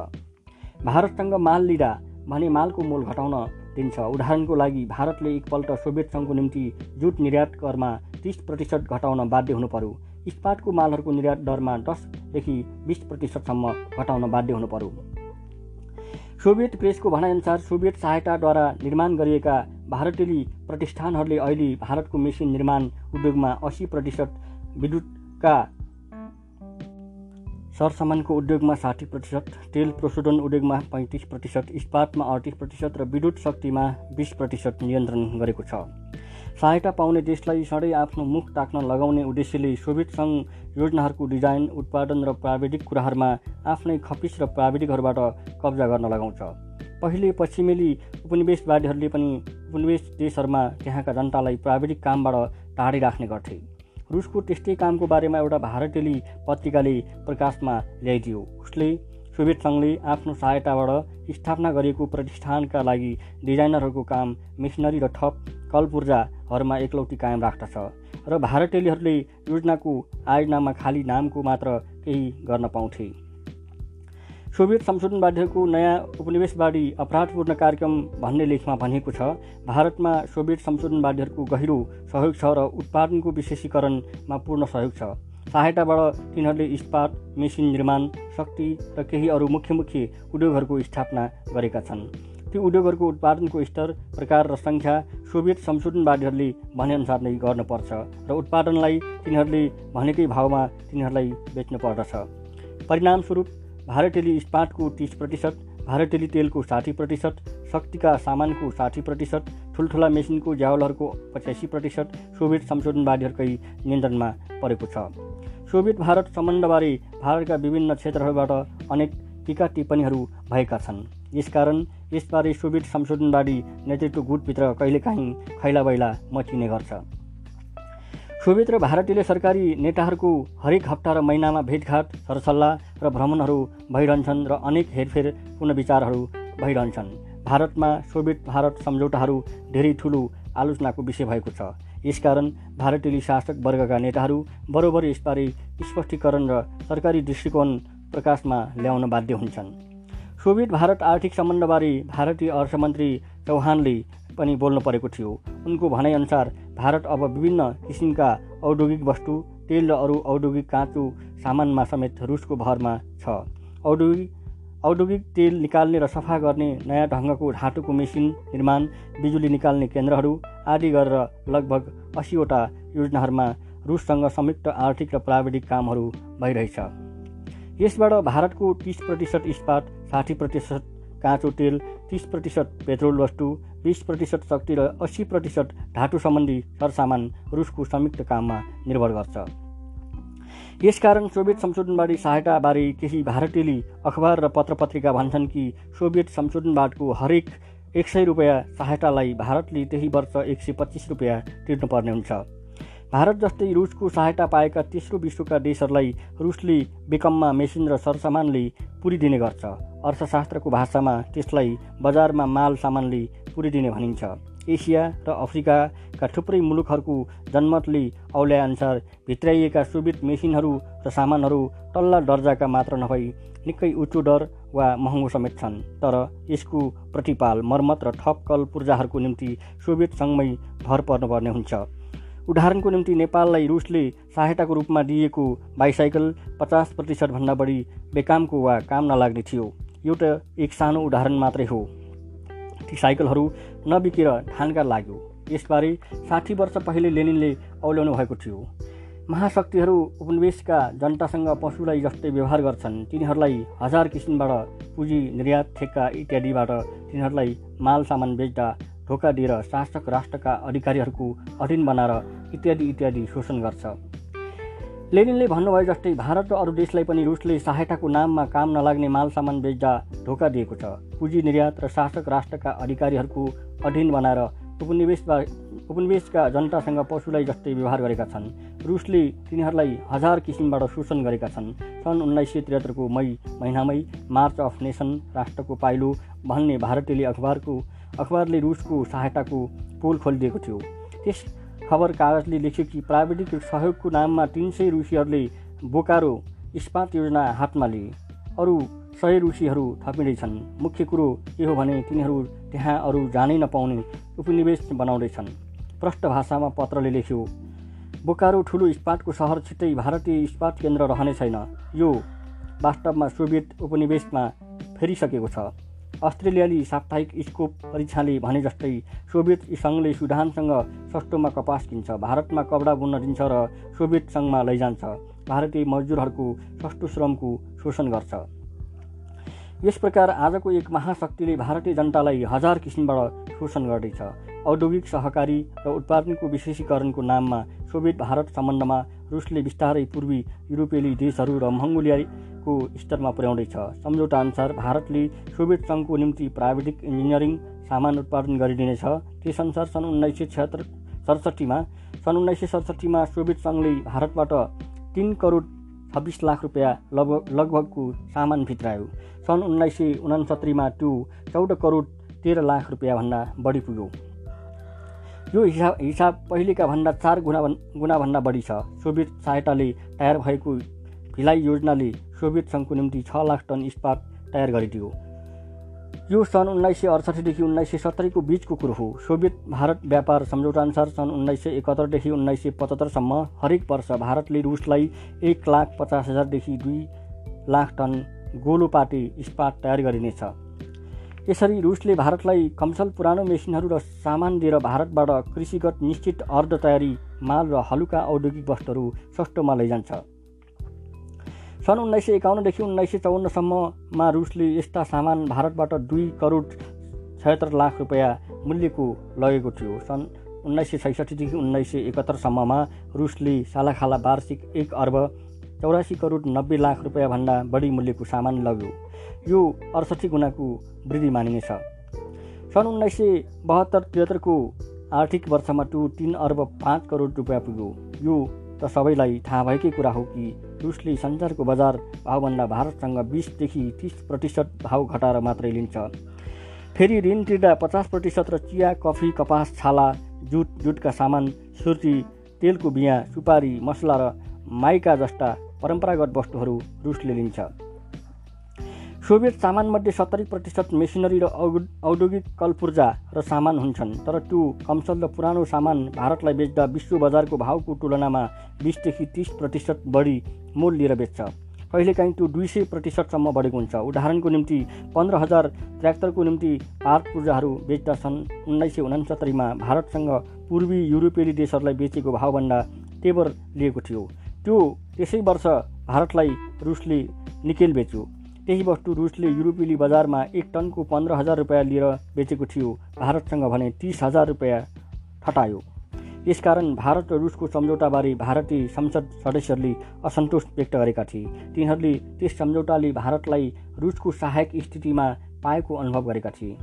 भारतसँग माल लिँदा भने मालको मोल घटाउन दिन्छ। उदाहरणको लागि भारतले एकपल्ट सोभियत सङ्घको निम्ति जुट निर्यात करमा तिस प्रतिशत घटाउन बाध्य हुनु पर्यो इस्पातको मालहरूको निर्यात दरमा दसदेखि बिस प्रतिशतसम्म घटाउन बाध्य हुनु पर्यो सोभियत प्रेसको भनाइअनुसार सोभियत सहायताद्वारा निर्माण गरिएका भारतेली प्रतिष्ठानहरूले अहिले भारतको मेसिन निर्माण उद्योगमा असी प्रतिशत विद्युतका सरसामानको उद्योगमा साठी प्रतिशत तेल प्रशोधन उद्योगमा पैँतिस प्रतिशत इस्पातमा अडतिस प्रतिशत र विद्युत शक्तिमा बिस प्रतिशत नियन्त्रण गरेको छ। सहायता पाउने देशलाई सधैँ आफ्नो मुख ताक्न लगाउने उद्देश्यले सोभियत सङ्घ योजनाहरूको डिजाइन उत्पादन र प्राविधिक कुराहरूमा आफ्नै खपिस र प्राविधिकहरूबाट कब्जा गर्न लगाउँछ। पहिले पश्चिमेली उपनिवेशवादीहरूले पनि उपनिवेश देशहरूमा त्यहाँका जनतालाई प्राविधिक कामबाट टाढी राख्ने गर्थे। रुसको त्यस्तै कामको बारेमा एउटा भारतेली पत्रिकाले प्रकाशमा ल्याइदियो। उसले सोभियत सङ्घले आफ्नो सहायताबाट स्थापना गरिएको प्रतिष्ठानका लागि डिजाइनरहरूको काम मेसिनरी र थप कल पूर्जाहरूमा एकलौटी कायम राख्दछ र भारतीयहरूले योजनाको आयोजनामा खालि नामको मात्र केही गर्न पाउँथे। सोभियत संशोधनवादीहरूको नयाँ उपनिवेशवादी अपराधपूर्ण कार्यक्रम भन्ने लेखमा भनिएको छ भारतमा सोभियत संशोधनवादीहरूको गहिरो सहयोग छ र उत्पादनको विशेषीकरणमा पूर्ण सहयोग छ। सहायताबाट तिनीहरूले इस्पात मेसिन निर्माण शक्ति र केही अरू मुख्य मुख्य उद्योगहरूको स्थापना गरेका छन्। ती उद्योगहरूको उत्पादनको स्तर प्रकार र सङ्ख्या सोभियत संशोधनवादीहरूले भनेअनुसार नै गर्नुपर्छ र उत्पादनलाई तिनीहरूले भनेकै भावमा तिनीहरूलाई बेच्नु पर्दछ। परिणामस्वरूप भारतेली इस्पातको तिस प्रतिशत भारतेली तेलको साठी प्रतिशत शक्तिका सामानको साठी प्रतिशत ठुल्ठुला मेसिनको ज्यावलहरूको पचासी प्रतिशत सोभियत संशोधनवादीहरूकै नियन्त्रणमा परेको छ। सोभियत भारत सम्बन्धबारे भारतका विभिन्न क्षेत्रहरूबाट अनेक टिका टिप्पणीहरू भएका छन्। यसकारण यसबारे सोभियत संशोधनवादी नेतृत्व गुटभित्र कहिलेकाहीँ खैला मचिने गर्छ। सोभियत र भारतीय सरकारी नेताहरूको हरेक हप्ता र महिनामा भेटघाट सरसल्लाह र भ्रमणहरू भइरहन्छन् र अनेक हेरफेर पुनर्विचारहरू भइरहन्छन्। भारतमा सोभियत भारत सम्झौताहरू धेरै ठुलो आलोचनाको विषय भएको छ। यसकारण भारतीय शासक वर्गका नेताहरू बरोबर यसबारे स्पष्टीकरण र सरकारी दृष्टिकोण प्रकाशमा ल्याउन बाध्य हुन्छन्। सोभियत भारत आर्थिक सम्बन्धबारे भारतीय अर्थमन्त्री चौहानले पनि बोल्नु परेको थियो। उनको भनाइअनुसार भारत अब विभिन्न किसिमका औद्योगिक वस्तु तेल र अरू औद्योगिक काँचो सामानमा समेत रुसको भरमा छ। औद्योगिक औद्योगिक तेल निकाल्ने र सफा गर्ने नयाँ ढङ्गको धातुको मेसिन निर्माण बिजुली निकाल्ने केन्द्रहरू आदि गरेर लगभग असीवटा योजनाहरूमा रुससँग संयुक्त आर्थिक र प्राविधिक कामहरू भइरहेछ। यसबाट भारतको तिस प्रतिशत इस्पात साठी प्रतिशत काँचो तेल तिस प्रतिशत पेट्रोल वस्तु बिस प्रतिशत शक्ति र अस्सी प्रतिशत धातु सम्बन्धी सरसामान रुसको संयुक्त काममा निर्भर गर्छ। यसकारण सोभियत संशोधनवादी सहायताबारे केही भारतीय अखबार र पत्र पत्रिका भन्छन् कि सोभियत संशोधनवादको हरेक एक सय रुपियाँ सहायतालाई भारतले त्यही वर्ष एक सय पच्चिस रुपियाँ तिर्नुपर्ने हुन्छ। भारत जस्तै रुसको सहायता पाएका तेस्रो विश्वका देशहरूलाई रुसले बेकममा मेसिन र सरसामानले पुरिदिने गर्छ। अर्थशास्त्रको भाषामा त्यसलाई बजारमा माल सामानले पुरिदिने भनिन्छ। एसिया र अफ्रिकाका थुप्रै मुलुकहरूको जनमतले औल्याएअनुसार भित्राइएका सोभियत मेसिनहरू र सामानहरू तल्ला दर्जाका मात्र नभई निकै उच्च दर वा महँगो समेत छन्। तर यसको प्रतिपाल मर्मत र थप कल पूर्जाहरूको निम्ति सोभियत सङ्घमै भर पर्नुपर्ने हुन्छ। उदाहरणको निम्ति नेपाललाई रुसले सहायताको रूपमा दिएको बाइसाइकल पचास प्रतिशतभन्दा बढी बेकामको वा काम नलाग्ने थियो। एउटा एक सानो उदाहरण मात्रै हो। ती साइकलहरू नबिकेर ठानका लाग्यो। यसबारे साठी वर्ष पहिले लेनिनले औल्याउनु भएको थियो। महाशक्तिहरू उपनिवेशका जनतासँग पशुलाई जस्तै व्यवहार गर्छन्। तिनीहरूलाई हजार किसिमबाट पुँजी निर्यात ठेक्का इत्यादिबाट तिनीहरूलाई माल सामान बेच्दा धोका दिएर शासक राष्ट्रका अधिकारीहरूको अधीन बनाएर इत्यादि इत्यादि शोषण गर्छ। लेनिनले भन्नुभयो जस्तै भारत र अरू देशलाई पनि रुसले सहायताको नाममा काम नलाग्ने माल सामान बेच्दा धोका दिएको छ। पुँजी निर्यात र शासक राष्ट्रका अधिकारीहरूको अधीन बनाएर उपनिवेशमा उपनिवेशका जनतासँग पशुलाई जस्तै व्यवहार गरेका छन्। रुसले तिनीहरूलाई हजार किसिमबाट शोषण गरेका छन्। सन् उन्नाइस सय त्रिहत्तरको मई महिनामै मार्च अफ नेसन राष्ट्रको पाइलो भन्ने भारतीयले अखबारको अखबारले रुसको सहायताको पोल खोलिदिएको थियो। त्यस खबर कागजले लेख्यो कि प्राविधिक सहयोगको नाममा तिन सय रुसीहरूले बोकारो इस्पात योजना हातमा लिए। अरू सय रुसीहरू थपिँदैछन्। मुख्य कुरो के हो भने तिनीहरू त्यहाँ अरू जानै नपाउने उपनिवेश बनाउँदैछन्। प्रष्ट भाषामा पत्रले लेख्यो बोकारो ठुलो इस्पातको सहर छिट्टै भारतीय इस्पात केन्द्र रहने छैन। यो वास्तवमा सोभियत उपनिवेशमा फेरिसकेको छ। अस्ट्रेलियाली साप्ताहिक स्कोप परीक्षाले भने जस्तै सोभियत सङ्घले सुडानसँग सस्तोमा कपास किन्छ भारतमा कपडा बुन्न दिन्छ र सोभियत सङ्घमा लैजान्छ। भारतीय मजदुरहरूको सस्तो श्रमको शोषण गर्छ। यस प्रकार आजको एक महाशक्तिले भारतीय जनतालाई हजार किसिमबाट शोषण गर्दैछ। औद्योगिक सहकारी र उत्पादनको विशेषीकरणको नाममा सोभियत भारत सम्बन्धमा रुसले बिस्तारै पूर्वी युरोपेली देशहरू र मङ्गोलियाको स्तरमा पुर्याउँदैछ। सम्झौता अनुसार भारतले सोभियत सङ्घको निम्ति प्राविधिक इन्जिनियरिङ सामान उत्पादन गरिदिनेछ। त्यसअनुसार सन् उन्नाइस सय छत्तर सडसठीमा सन् उन्नाइस सय सडसठीमा सोभियत सङ्घले भारतबाट तिन करोड छब्बिस लाख रुपियाँ लगभग लगभगको सामान भित्रायो। सन् उन्नाइस सय उनासत्तरीमा त्यो चौध करोड तेह्र लाख रुपियाँभन्दा बढी पुग्यो। यो हिसाब हिसाब पहिलेका भन्दा चार गुणा गुणाभन्दा बढी छ। सोभियत सहायताले तयार भएको भिलाइ योजनाले सोभियत सङ्घको निम्ति छ लाख टन इस्पात तयार गरिदियो। यो सन् उन्नाइस सय अडसठीदेखि उन्नाइस सय सत्तरीको बिचको कुरो हो। सोभियत भारत व्यापार सम्झौताअनुसार सन् उन्नाइस सय एकहत्तरदेखि उन्नाइस सय पचहत्तरसम्म हरेक वर्ष भारतले रुसलाई एक लाख पचास हजारदेखि दुई लाख टन गोलो पाटे इस्पात तयार गरिनेछ। यसरी रुसले भारतलाई कमसल पुरानो मेसिनहरू र सामान दिएर भारतबाट कृषिगत निश्चित अर्ध तयारी माल र हलुका औद्योगिक वस्तुहरू सस्तोमा लैजान्छ। सन् उन्नाइस सय एकाउन्नदेखि उन्नाइस सय चौन्नसम्ममा रुसले यस्ता सामान भारतबाट दुई करोड छयत्तर लाख रुपियाँ मूल्यको लगेको थियो। सन् उन्नाइस सय छैसठीदेखि उन्नाइस सय एकहत्तरसम्ममा रुसले सालाखाला वार्षिक एक अर्ब चौरासी करोड नब्बे लाख रुपियाँभन्दा बढी मूल्यको सामान लग्यो। यो अडसठी गुणाको वृद्धि मानिनेछ। सन् उन्नाइस सय बहत्तर त्रिहत्तरको आर्थिक वर्षमा टु तिन अर्ब पाँच करोड रुपियाँ पुग्यो। यो त सबैलाई थाहा भएकै कुरा हो कि रुसले सञ्चारको बजार भावभन्दा भारतसँग बिसदेखि तिस प्रतिशत भाउ घटाएर मात्रै लिन्छ। फेरि ऋण तिर्दा पचास प्रतिशत र चिया कफी कपास छाला जुट जुटका सामान सुर्ती तेलको बिहा सुपारी मसला र माइका जस्ता परम्परागत वस्तुहरू रुसले लिन्छ। सोभियत सामानमध्ये सत्तरी प्रतिशत मेसिनरी र औद्योगिक कलपूर्जा र सामान हुन्छन् तर त्यो कमसल र पुरानो सामान भारतलाई बेच्दा विश्व बजारको भावको तुलनामा बिसदेखि तिस प्रतिशत बढी मोल लिएर बेच्छ। कहिलेकाहीँ त्यो दुई सय प्रतिशतसम्म बढेको हुन्छ। उदाहरणको निम्ति पन्ध्र हजार ट्र्याक्टरको निम्ति पार्ट पूर्जाहरू बेच्दा सन् उन्नाइस सय उनासत्तरीमा भारतसँग पूर्वी युरोपेली देशहरूलाई बेचेको भावभन्दा टेबर लिएको थियो। त्यो त्यसै वर्ष भारतलाई रुसले निकेल बेच्यो। त्यही वस्तु रुसले युरोपेली बजारमा एक टनको पन्ध्र हजार रुपियाँ लिएर बेचेको थियो। भारतसँग भने तिस हजार रुपियाँ ठटायो। यसकारण भारत र रुसको सम्झौताबारे भारतीय संसद सदस्यहरूले असन्तोष व्यक्त गरेका थिए। तिनीहरूले त्यस सम्झौताले भारतलाई रुसको सहायक स्थितिमा पाएको अनुभव गरेका थिए।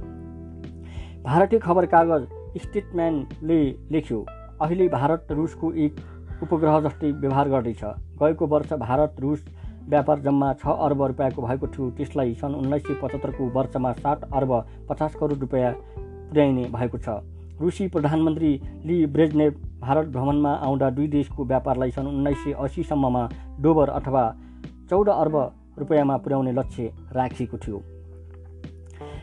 भारतीय खबर कागज स्टेटम्यानले लेख्यो अहिले भारत रुसको एक उपग्रह जस्तै व्यवहार गर्दैछ। गएको वर्ष भारत रुस व्यापार जम्मा छ अर्ब रुपियाँको भएको थियो। त्यसलाई सन् उन्नाइस सय पचहत्तरको वर्षमा सात अर्ब पचास करोड रुपियाँ पुर्याइने भएको छ। रुसी प्रधानमन्त्री ली ब्रेजनेभ भारत भ्रमणमा आउँदा दुई देशको व्यापारलाई सन् उन्नाइस सय असीसम्ममा डोबर अथवा चौध अर्ब रुपियाँमा पुर्याउने लक्ष्य राखिएको थियो।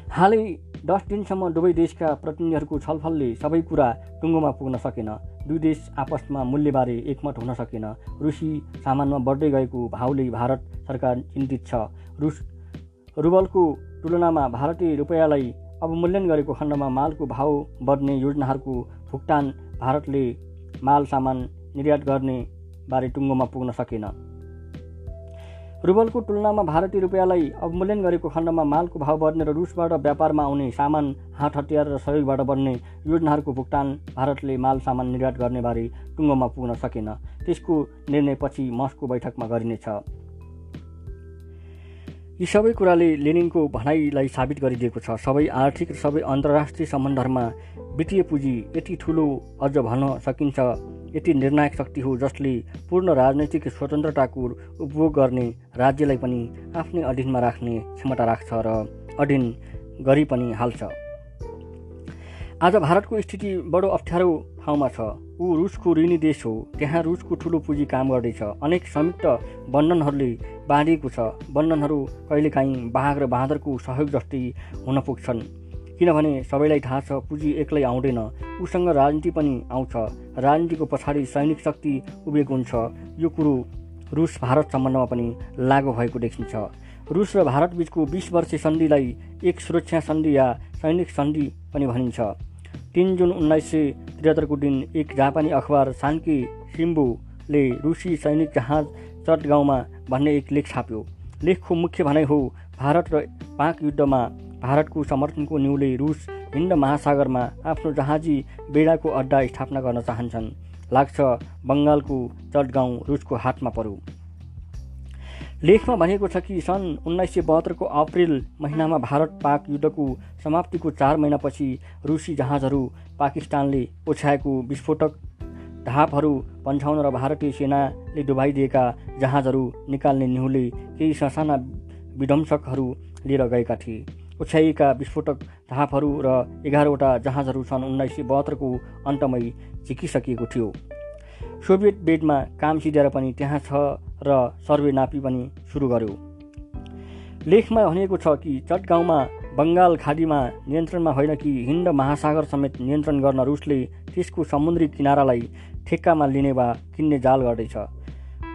हालै दस दिनसम्म दुवै देशका प्रतिनिधिहरूको छलफलले सबै कुरा टुङ्गोमा पुग्न सकेन। दुई देश आपसमा मूल्यबारे एकमत हुन सकेन। रुसी सामानमा बढ्दै गएको भाउले भारत सरकार चिन्तित छ। रुस रुबलको तुलनामा भारतीय रुपियाँलाई अवमूल्यन गरेको खण्डमा मालको भाउ बढ्ने योजनाहरूको भुक्तान भारतले माल सामान निर्यात गर्ने बारे टुङ्गोमा पुग्न सकेन। रुबलको तुलनामा भारतीय रुपियाँलाई अवमूल्यन गरेको खण्डमा मालको भाव बढ्ने र रुसबाट व्यापारमा आउने सामान हात हतियार र सहयोगबाट बढ्ने योजनाहरूको भुक्तान भारतले माल सामान निर्यात गर्ने बारे टुङ्गोमा पुग्न सकेन। त्यसको निर्णयपछि मस्को बैठकमा गरिनेछ। यी सबै कुराले लेनिनको भनाइलाई साबित गरिदिएको छ। सबै आर्थिक र सबै अन्तर्राष्ट्रिय सम्बन्धहरूमा वित्तीय पुँजी यति ठुलो अझ भन्न सकिन्छ। यति निर्णायक शक्ति हो जसले पूर्ण राजनैतिक स्वतन्त्रताको उपभोग गर्ने राज्यलाई पनि आफ्नै अधीनमा राख्ने क्षमता राख्छ र अधीन गरी पनि हाल्छ। आज भारतको स्थिति बडो अप्ठ्यारो ठाउँमा छ। ऊ रुसको ऋणी देश हो। त्यहाँ रुसको ठुलो पुँजी काम गर्दैछ। अनेक संयुक्त बन्धनहरूले बाँडिएको छ। बन्धनहरू कहिलेकाहीँ बाघ र बाँदरको सहयोग जस्तै हुन पुग्छन्। किनभने सबैलाई थाहा छ पुँजी एक्लै आउँदैन। उसँग राजनीति पनि आउँछ। राजनीतिको पछाडि सैनिक शक्ति उभिएको हुन्छ। यो कुरो रुस भारत सम्बन्धमा पनि लागु भएको देखिन्छ। रुस र भारत बिचको बिस वर्षे सन्धिलाई एक सुरक्षा सन्धि या सैनिक सन्धि पनि भनिन्छ। तिन जुन उन्नाइस सय त्रिहत्तरको दिन एक जापानी अखबार सान्की सिम्बुले रुसी सैनिक जहाज चटगाउँमा भन्ने एक लेख छाप्यो। लेखको मुख्य भनाइ हो भारत र पाक युद्धमा भारतको समर्थनको न्युले रुस हिन्द महासागरमा आफ्नो जहाजी बेडाको अड्डा स्थापना गर्न चाहन्छन्। लाग्छ बङ्गालको चटगाउँ रुसको हातमा परु। लेखमा भनिएको छ कि सन् उन्नाइस सय बहत्तरको अप्रेल महिनामा भारत पाक युद्धको समाप्तिको चार महिनापछि रुसी जहाजहरू पाकिस्तानले ओछ्याएको विस्फोटक ढापहरू पन्छाउन र भारतीय सेनाले डुबाइदिएका जहाजहरू निकाल्ने निहुले केही ससाना विध्वंसकहरू लिएर गएका थिए। ओछ्याइएका विस्फोटक ढापहरू र एघारवटा जहाजहरू सन् उन्नाइस सय बहत्तरको अन्तमै झिकिसकिएको थियो। सोभियत बेडमा काम सिधेर पनि त्यहाँ छ र सर्वे नापी पनि सुरु गर्यो। लेखमा भनिएको छ कि चटगाउँमा बङ्गाल खाडीमा नियन्त्रणमा होइन कि हिन्द महासागर समेत नियन्त्रण गर्न रुसले त्यसको समुद्री किनारालाई ठेक्कामा लिने वा किन्ने जाल गर्दैछ।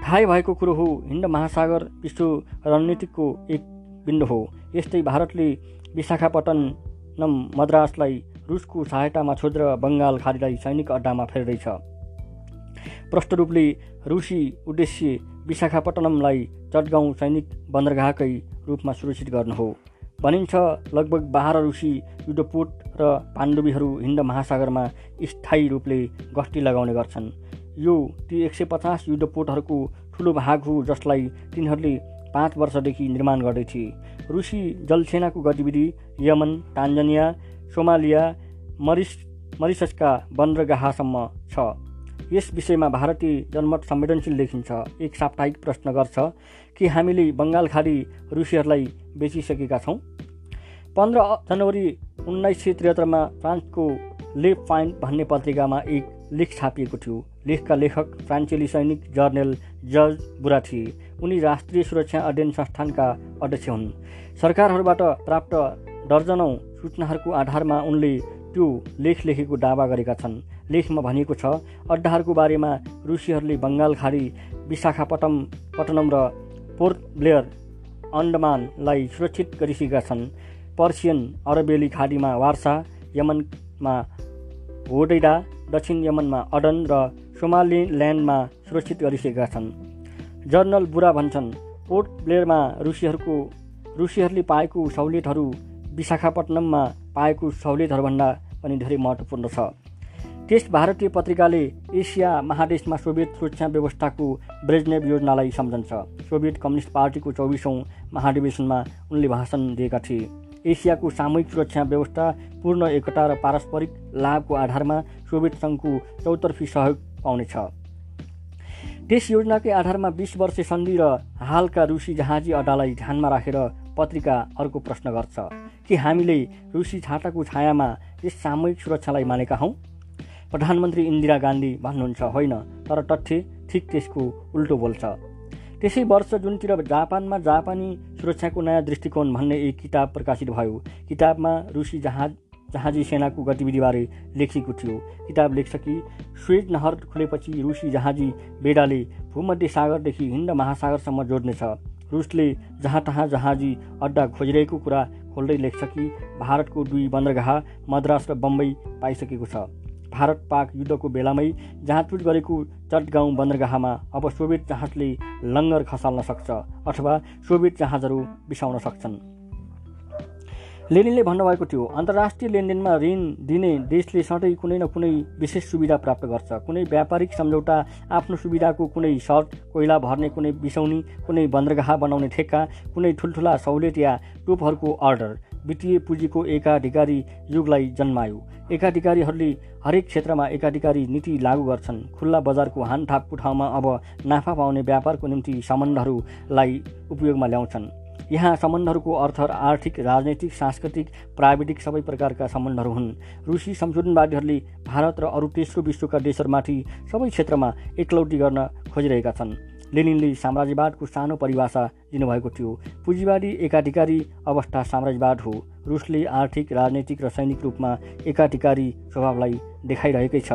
थाहै भएको कुरो हो हिन्द महासागर विश्व रणनीतिको एक बिन्दु हो। यस्तै भारतले विशाखापट्टनम मद्रासलाई रुसको सहायतामा छोडेर बङ्गाल खाडीलाई सैनिक अड्डामा फेर्दैछ। प्रष्ट रूपले रुसी उद्देश्य विशाखापट्टनमलाई चटगाउँ सैनिक बन्दरगाहकै रूपमा सुरक्षित गर्नु हो। भनिन्छ लगभग बाह्र रुसी युद्धपोत र पाण्डवीहरू हिन्द महासागरमा स्थायी रूपले गस्ती लगाउने गर्छन्। यो ती एक सय पचास युद्धपोटहरूको ठुलो भाग हो जसलाई तिनीहरूले पाँच वर्षदेखि निर्माण गर्दै थिए रुसी जलसेनाको गतिविधि यमन तान्जानिया सोमालिया मरिस मरिससका बन्दरगाहसम्म छ। यस विषयमा भारतीय जनमत संवेदनशील देखिन्छ। एक साप्ताहिक प्रश्न गर्छ कि हामीले बङ्गाल खाडी रुसियाहरूलाई बेचिसकेका छौँ? पन्ध्र जनवरी उन्नाइस सय त्रिहत्तरमा फ्रान्सको लेफ पाइन्ट भन्ने पत्रिकामा एक लेख छापिएको थियो। लेखका लेखक फ्रान्सेली सैनिक जर्नल जर्ज बुरा थिए उनी राष्ट्रिय सुरक्षा अध्ययन संस्थानका अध्यक्ष हुन्। सरकारहरूबाट प्राप्त दर्जनौँ सूचनाहरूको आधारमा उनले त्यो लेख लेखेको दावा गरेका छन्। लेखमा भनिएको छ अड्डाहरूको बारेमा रुसीहरूले बङ्गाल खाडी विशाखापट्टम पट्टनम र पोर्ट ब्लेयर अन्डमानलाई सुरक्षित गरिसकेका छन्। पर्सियन अरबेली खाडीमा वार्सा यमनमा होडेडा दक्षिण यमनमा अडन र सोमाली ल्यान्डमा सुरक्षित गरिसकेका छन्। जर्नल बुरा भन्छन् पोर्ट ब्लेयरमा रुसीहरूको रुसीहरूले पाएको सहुलियतहरू विशाखापट्टनममा पाएको सहुलियतहरूभन्दा पनि धेरै महत्त्वपूर्ण छ। त्यस भारतीय पत्रिकाले एसिया महादेशमा सोभियत सुरक्षा व्यवस्थाको ब्रेजनेभ योजनालाई सम्झन्छ। सोभियत कम्युनिस्ट पार्टीको चौबिसौँ महाधिवेशनमा उनले भाषण दिएका थिए। एसियाको सामूहिक सुरक्षा व्यवस्था पूर्ण एकता र पारस्परिक लाभको आधारमा सोभियत सङ्घको चौतर्फी सहयोग पाउनेछ। त्यस योजनाकै आधारमा बिस वर्ष सन्धि र हालका रुसी जहाजी अड्डालाई ध्यानमा राखेर पत्रिका अर्को प्रश्न गर्छ कि हामीले रुसी छाताको छायामा यस सामूहिक सुरक्षालाई मानेका हौँ? प्रधानमन्त्री इन्दिरा गान्धी भन्नुहुन्छ होइन तर तथ्य ठिक त्यसको उल्टो बोल्छ त्यसै वर्ष जुनतिर जापानमा जापानी सुरक्षाको नयाँ दृष्टिकोण भन्ने एक किताब प्रकाशित भयो। किताबमा रुसी जहाज जहाजी सेनाको गतिविधिबारे लेखिएको थियो। किताब लेख्छ कि स्वेज नहर खुलेपछि रुसी जहाजी बेडाले भूमध्य सागरदेखि हिन्द महासागरसम्म जोड्नेछ। रुसले जहाँ तहाँ जहाजी अड्डा खोजिरहेको कुरा खोल्दै लेख्छ कि भारतको दुई बन्दरगाह मद्रास र बम्बई पाइसकेको छ। भारत पाक युद्धको बेलामै जहाजुट गरेको चटगाउँ बन्दरगाहमा अब सोभियत जहाजले लङ्गर खसाल्न सक्छ अथवा सोभियत जहाजहरू बिसाउन सक्छन्। लेनिनले भन्नुभएको थियो अन्तर्राष्ट्रिय लेनदेनमा ऋण दिने देशले सधैँ कुनै न कुनै विशेष सुविधा प्राप्त गर्छ। कुनै व्यापारिक सम्झौता आफ्नो सुविधाको कुनै सर्ट कोइला भर्ने कुनै बिसाउने कुनै बन्दरगाह बनाउने ठेक्का कुनै ठुल्ठुला सहुलियत या टोपहरूको अर्डर। वित्तीय पुँजीको एकाधिकारी युगलाई जन्मायो। एकाधिकारीहरूले हरेक क्षेत्रमा एकाधिकारी नीति लागू गर्छन्। खुल्ला बजारको हानथापको ठाउँमा अब नाफा पाउने व्यापारको निम्ति सम्बन्धहरूलाई उपयोगमा ल्याउँछन्। यहाँ सम्बन्धहरूको अर्थ आर्थिक राजनैतिक सांस्कृतिक प्राविधिक सबै प्रकारका सम्बन्धहरू हुन्। रुसी संशोधनवादीहरूले भारत र अरू तेस्रो विश्वका देशहरूमाथि सबै क्षेत्रमा एकलौटी गर्न खोजिरहेका छन्। लेनिनले साम्राज्यवादको सानो परिभाषा दिनुभएको थियो। पुँजीवादी एकाधिकारी अवस्था साम्राज्यवाद हो। रुसले आर्थिक राजनैतिक र सैनिक रूपमा एकाधिकारी स्वभावलाई देखाइरहेकै छ।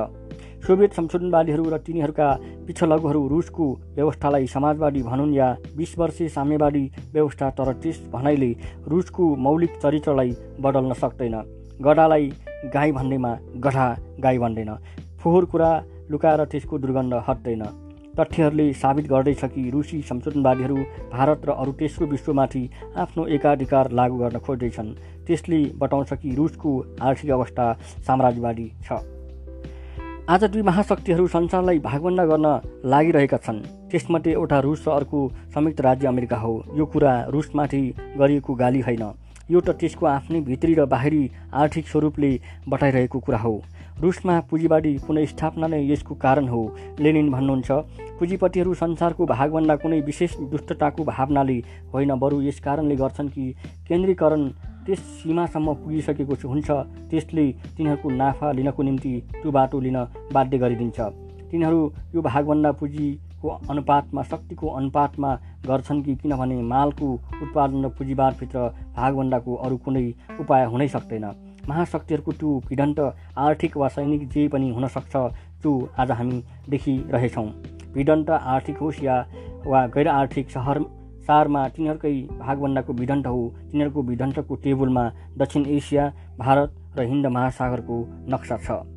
सोभियत संशोधनवादीहरू र तिनीहरूका पिछलगुहरू रुसको व्यवस्थालाई समाजवादी भनुन् या बिस वर्षे साम्यवादी व्यवस्था तर त्यस भनाइले रुसको मौलिक चरित्रलाई बदल्न सक्दैन। गढालाई गाई भन्नेमा गढा गाई भन्दैन। फोहोर कुरा लुकाएर त्यसको दुर्गन्ध हट्दैन। तथ्यहरूले साबित गर्दैछ कि रुसी संशोधनवादीहरू भारत र अरू तेस्रो विश्वमाथि आफ्नो एकाधिकार लागू गर्न खोज्दैछन्। त्यसले बताउँछ कि रुसको आर्थिक अवस्था साम्राज्यवादी छ। आज दुई महाशक्तिहरू संसारलाई भागभन्दा गर्न लागिरहेका छन्। त्यसमध्ये एउटा रुस र अर्को संयुक्त राज्य अमेरिका हो। यो कुरा रुसमाथि गरिएको गाली होइन। यो त त्यसको आफ्नै भित्री र बाहिरी आर्थिक स्वरूपले बताइरहेको कुरा हो। रुसमा पुँजीवादी पुनस्थापना नै यसको कारण हो लेनिन भन्नुहुन्छ। पुँजीपतिहरू संसारको भागभन्दा कुनै विशेष दुष्टताको भावनाले होइन बरु यस कारणले गर्छन् कि केन्द्रीकरण त्यस सीमासम्म पुगिसकेको हुन्छ। त्यसले तिनीहरूको नाफा लिनको निम्ति त्यो बाटो लिन बाध्य गरिदिन्छ। तिनीहरू यो भागभन्दा पुँजीको अनुपातमा शक्तिको अनुपातमा गर्छन् कि किनभने मालको उत्पादन र पुँजीवादभित्र भागभन्दाको अरू कुनै उपाय हुनै सक्दैन। महाशक्तिहरूको त्यो भिडन्त आर्थिक वा सैनिक जे पनि हुनसक्छ त्यो आज हामी देखिरहेछौँ। भिडन्त आर्थिक होस् या वा गैर आर्थिक सहर सारमा तिनीहरूकै भागभन्दाको भिडन्त हो। तिनीहरूको भिडन्तको टेबलमा दक्षिण एसिया भारत र हिन्द महासागरको नक्सा छ।